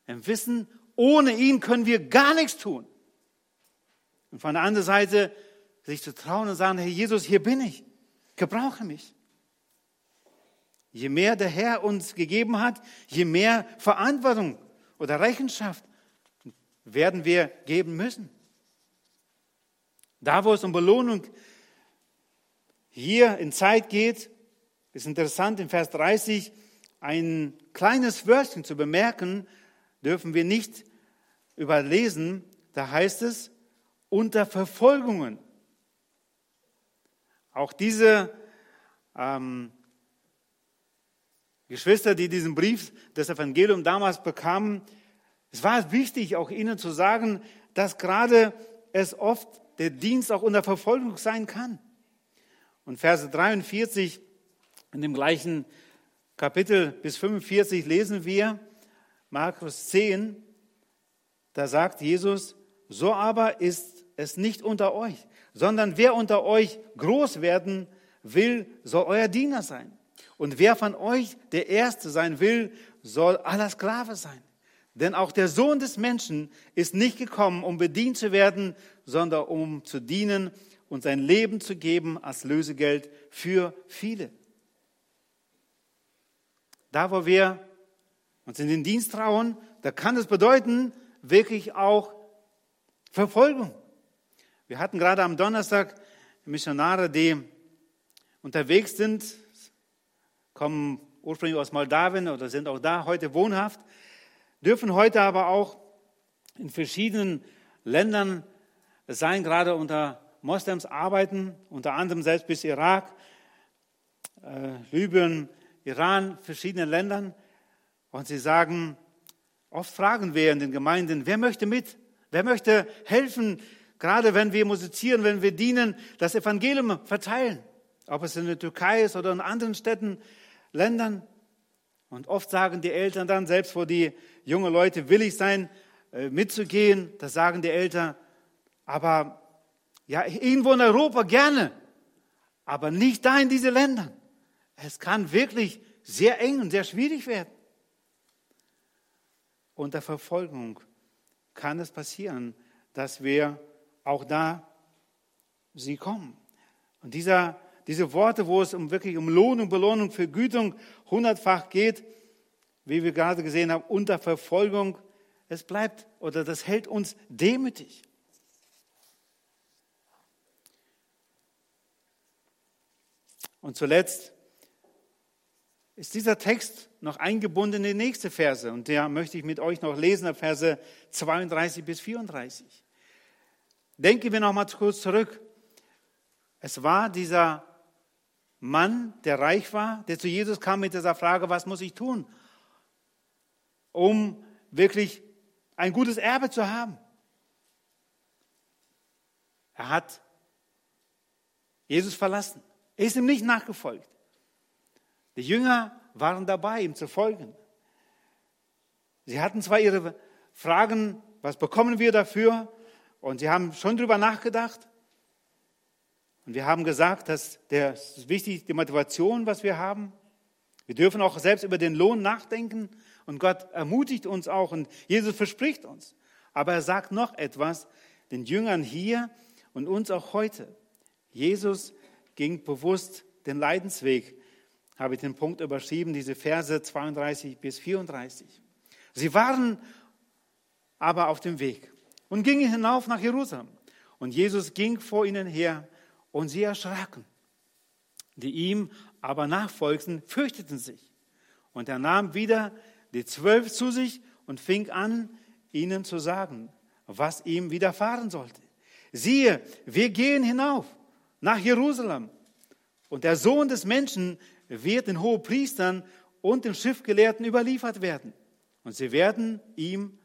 Im Wissen, ohne ihn können wir gar nichts tun. Und von der anderen Seite sich zu trauen und sagen, Herr Jesus, hier bin ich, gebrauche mich. Je mehr der Herr uns gegeben hat, je mehr Verantwortung oder Rechenschaft werden wir geben müssen. Da, wo es um Belohnung hier in Zeit geht, ist interessant, in Vers 30 ein kleines Wörtchen zu bemerken, dürfen wir nicht überlesen. Da heißt es, unter Verfolgungen. Auch diese ähm, Geschwister, die diesen Brief des Evangeliums damals bekamen, es war wichtig, auch ihnen zu sagen, dass gerade es oft der Dienst auch unter Verfolgung sein kann. Und Verse 43 in dem gleichen Kapitel bis 45 lesen wir Markus 10, da sagt Jesus, so aber ist es nicht unter euch, sondern wer unter euch groß werden will, soll euer Diener sein. Und wer von euch der Erste sein will, soll aller Sklave sein. Denn auch der Sohn des Menschen ist nicht gekommen, um bedient zu werden, sondern um zu dienen und sein Leben zu geben als Lösegeld für viele. Da, wo wir uns in den Dienst trauen, da kann es bedeuten, wirklich auch Verfolgung. Wir hatten gerade am Donnerstag Missionare, die unterwegs sind, kommen ursprünglich aus Moldawien oder sind auch da heute wohnhaft, dürfen heute aber auch in verschiedenen Ländern sein, gerade unter Moslems arbeiten, unter anderem selbst bis Irak, äh, Libyen, Iran, verschiedenen Ländern. Und sie sagen, oft fragen wir in den Gemeinden, wer möchte mit? Wer möchte helfen, gerade wenn wir musizieren, wenn wir dienen, das Evangelium verteilen? Ob es in der Türkei ist oder in anderen Städten, Ländern. Und oft sagen die Eltern dann, selbst wo die jungen Leute willig sein, äh, mitzugehen, da sagen die Eltern, aber ja, irgendwo in Europa gerne, aber nicht da in diese Länder. Es kann wirklich sehr eng und sehr schwierig werden. Unter Verfolgung kann es passieren, dass wir auch da sie kommen. Und dieser, diese Worte, wo es um wirklich um Lohnung, Belohnung, Vergütung hundertfach geht, wie wir gerade gesehen haben, unter Verfolgung, es bleibt oder das hält uns demütig. Und zuletzt ist dieser Text noch eingebunden in die nächste Verse. Und der möchte ich mit euch noch lesen, Verse 32 bis 34. Denken wir noch mal kurz zurück. Es war dieser Mann, der reich war, der zu Jesus kam mit dieser Frage, was muss ich tun, um wirklich ein gutes Erbe zu haben? Er hat Jesus verlassen. Er ist ihm nicht nachgefolgt. Die Jünger waren dabei, ihm zu folgen. Sie hatten zwar ihre Fragen, was bekommen wir dafür? Und sie haben schon darüber nachgedacht. Und wir haben gesagt, dass der, das ist wichtig, die Motivation, was wir haben. Wir dürfen auch selbst über den Lohn nachdenken. Und Gott ermutigt uns auch und Jesus verspricht uns. Aber er sagt noch etwas den Jüngern hier. und uns auch heute. Jesus ging bewusst den Leidensweg, habe ich den Punkt überschrieben, diese Verse 32 bis 34. Sie waren aber auf dem Weg und gingen hinauf nach Jerusalem. Und Jesus ging vor ihnen her und sie erschraken. Die ihm aber nachfolgten, fürchteten sich. Und er nahm wieder die Zwölf zu sich und fing an, ihnen zu sagen, was ihm widerfahren sollte. Siehe, wir gehen hinauf nach Jerusalem und der Sohn des Menschen wird den Hohepriestern und den Schriftgelehrten überliefert werden. Und sie werden ihm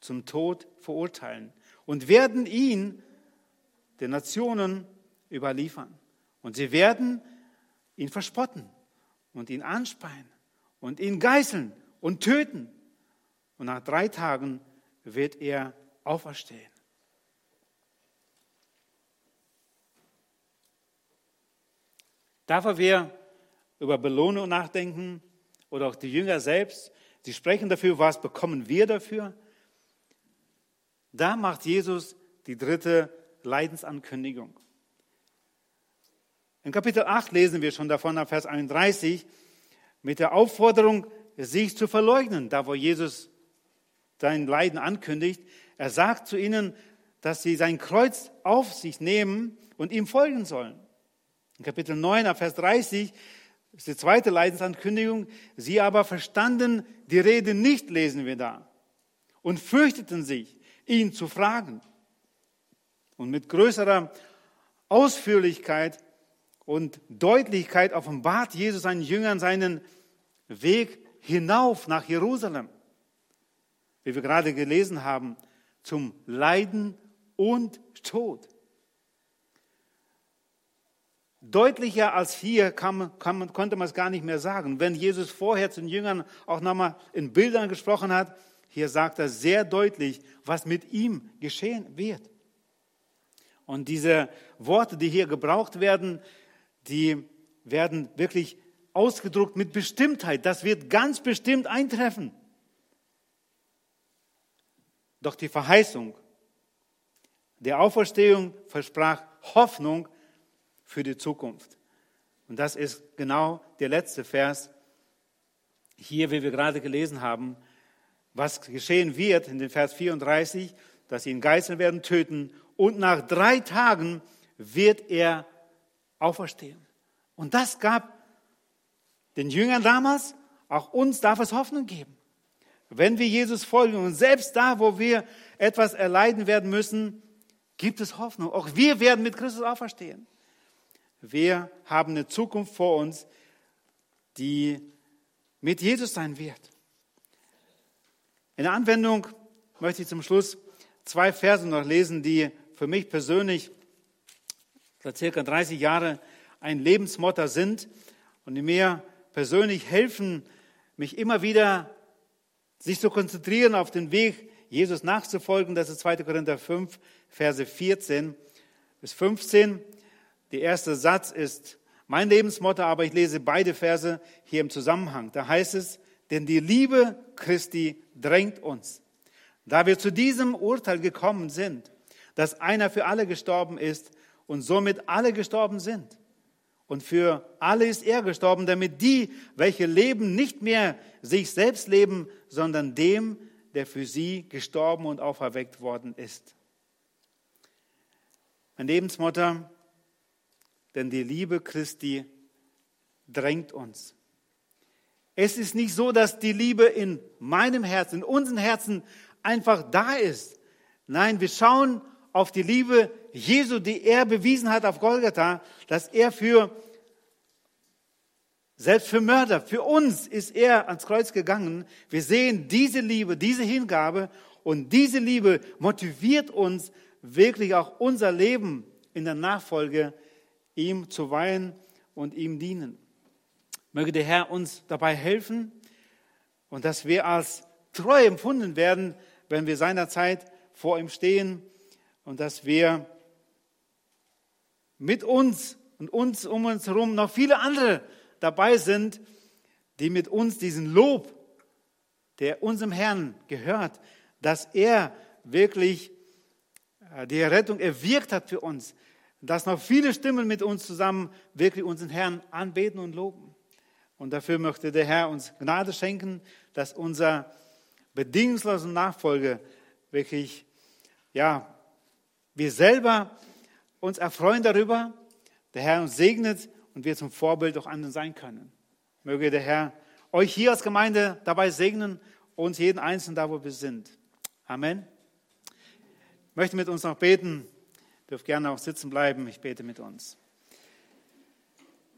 zum Tod verurteilen und werden ihn den Nationen überliefern. Und sie werden ihn verspotten und ihn anspeien und ihn geißeln und töten. Und nach drei Tagen wird er auferstehen. Dafür wir über Belohnung nachdenken oder auch die Jünger selbst, sie sprechen dafür, was bekommen wir dafür? Da macht Jesus die dritte Leidensankündigung. In Kapitel 8 lesen wir schon davon ab Vers 31 mit der Aufforderung, sich zu verleugnen, da wo Jesus sein Leiden ankündigt. Er sagt zu ihnen, dass sie sein Kreuz auf sich nehmen und ihm folgen sollen. In Kapitel 9, Vers 30 ist die zweite Leidensankündigung. Sie aber verstanden die Rede nicht, lesen wir da, und fürchteten sich, ihn zu fragen. Und mit größerer Ausführlichkeit und Deutlichkeit offenbart Jesus seinen Jüngern seinen Weg hinauf nach Jerusalem, wie wir gerade gelesen haben, zum Leiden und Tod. Deutlicher als hier kann, kann, konnte man es gar nicht mehr sagen. Wenn Jesus vorher zu den Jüngern auch nochmal in Bildern gesprochen hat, hier sagt er sehr deutlich, was mit ihm geschehen wird. Und diese Worte, die hier gebraucht werden, die werden wirklich ausgedruckt mit Bestimmtheit. Das wird ganz bestimmt eintreffen. Doch die Verheißung der Auferstehung versprach Hoffnung für die Zukunft. Und das ist genau der letzte Vers hier, wie wir gerade gelesen haben, was geschehen wird in den Vers 34, dass sie ihn geißeln werden, töten und nach drei Tagen wird er auferstehen. Und das gab den Jüngern damals, auch uns darf es Hoffnung geben. Wenn wir Jesus folgen und selbst da, wo wir etwas erleiden werden müssen, gibt es Hoffnung. Auch wir werden mit Christus auferstehen. Wir haben eine Zukunft vor uns, die mit Jesus sein wird. In der Anwendung möchte ich zum Schluss zwei Verse noch lesen, die für mich persönlich seit circa 30 Jahren ein Lebensmotto sind und die mir persönlich helfen, mich immer wieder sich zu konzentrieren auf den Weg, Jesus nachzufolgen. Das ist 2. Korinther 5, Verse 14 bis 15. Der erste Satz ist mein Lebensmotto, aber ich lese beide Verse hier im Zusammenhang. Da heißt es, denn die Liebe Christi drängt uns. Da wir zu diesem Urteil gekommen sind, dass einer für alle gestorben ist und somit alle gestorben sind. Und für alle ist er gestorben, damit die, welche leben, nicht mehr sich selbst leben, sondern dem, der für sie gestorben und auferweckt worden ist. Mein Lebensmotto, denn die Liebe Christi drängt uns. Es ist nicht so, dass die Liebe in meinem Herzen, in unseren Herzen einfach da ist. Nein, wir schauen auf die Liebe Jesu, die er bewiesen hat auf Golgatha, dass er für, selbst für Mörder, für uns ist er ans Kreuz gegangen. Wir sehen diese Liebe, diese Hingabe und diese Liebe motiviert uns wirklich auch unser Leben in der Nachfolge ihm zu weihen und ihm dienen. Möge der Herr uns dabei helfen und dass wir als treu empfunden werden, wenn wir seinerzeit vor ihm stehen und dass wir mit uns und uns um uns herum noch viele andere dabei sind, die mit uns diesen Lob, der unserem Herrn gehört, dass er wirklich äh, die Errettung erwirkt hat für uns, dass noch viele Stimmen mit uns zusammen wirklich unseren Herrn anbeten und loben. Und dafür möchte der Herr uns Gnade schenken, dass unser bedingungslose Nachfolge wirklich, ja, wir selber uns erfreuen darüber, der Herr uns segnet und wir zum Vorbild auch anderen sein können. Möge der Herr euch hier als Gemeinde dabei segnen, uns jeden Einzelnen da, wo wir sind. Amen. Ich möchte mit uns noch beten. Ihr dürft gerne auch sitzen bleiben. Ich bete mit uns.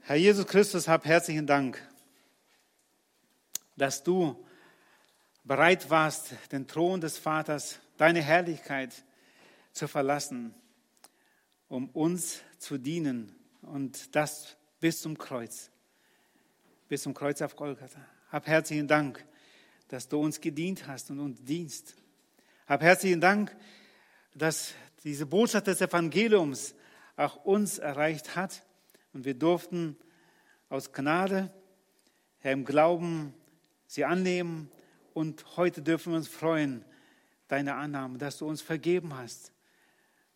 Herr Jesus Christus, hab herzlichen Dank, dass du bereit warst, den Thron des Vaters, deine Herrlichkeit zu verlassen, um uns zu dienen. Und das bis zum Kreuz, bis zum Kreuz auf Golgatha. Hab herzlichen Dank, dass du uns gedient hast und uns dienst. Hab herzlichen Dank, dass diese Botschaft des Evangeliums auch uns erreicht hat. Und wir durften aus Gnade, Herr, im Glauben sie annehmen. Und heute dürfen wir uns freuen, deine Annahme, dass du uns vergeben hast.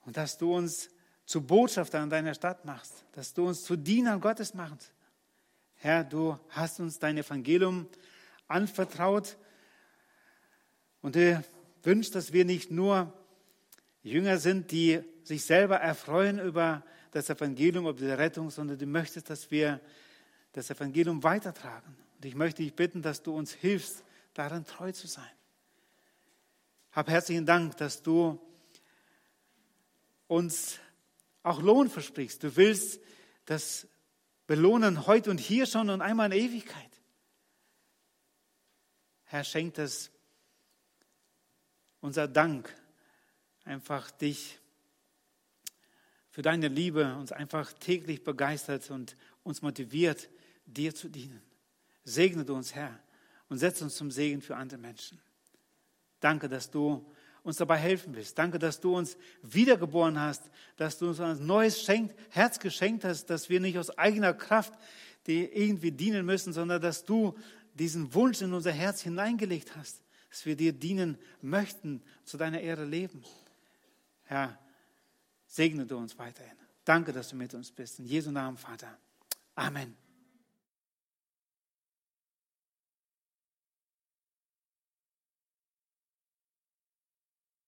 Und dass du uns zu Botschaftern deiner Stadt machst, dass du uns zu Dienern Gottes machst. Herr, du hast uns dein Evangelium anvertraut und du wünschst, dass wir nicht nur Jünger sind, die sich selber erfreuen über das Evangelium, über die Rettung, sondern du möchtest, dass wir das Evangelium weitertragen. Und ich möchte dich bitten, dass du uns hilfst, darin treu zu sein. Hab herzlichen Dank, dass du uns auch Lohn versprichst. Du willst das belohnen heute und hier schon und einmal in Ewigkeit. Herr, schenkt es unser Dank, einfach dich für deine Liebe uns einfach täglich begeistert und uns motiviert, dir zu dienen. Segne du uns, Herr und setze uns zum Segen für andere Menschen. Danke, dass du uns dabei helfen willst. Danke, dass du uns wiedergeboren hast, dass du uns ein neues schenkt, Herz geschenkt hast, dass wir nicht aus eigener Kraft dir irgendwie dienen müssen, sondern dass du diesen Wunsch in unser Herz hineingelegt hast, dass wir dir dienen möchten, zu deiner Ehre leben. Herr, segne du uns weiterhin. Danke, dass du mit uns bist. In Jesu Namen, Vater. Amen.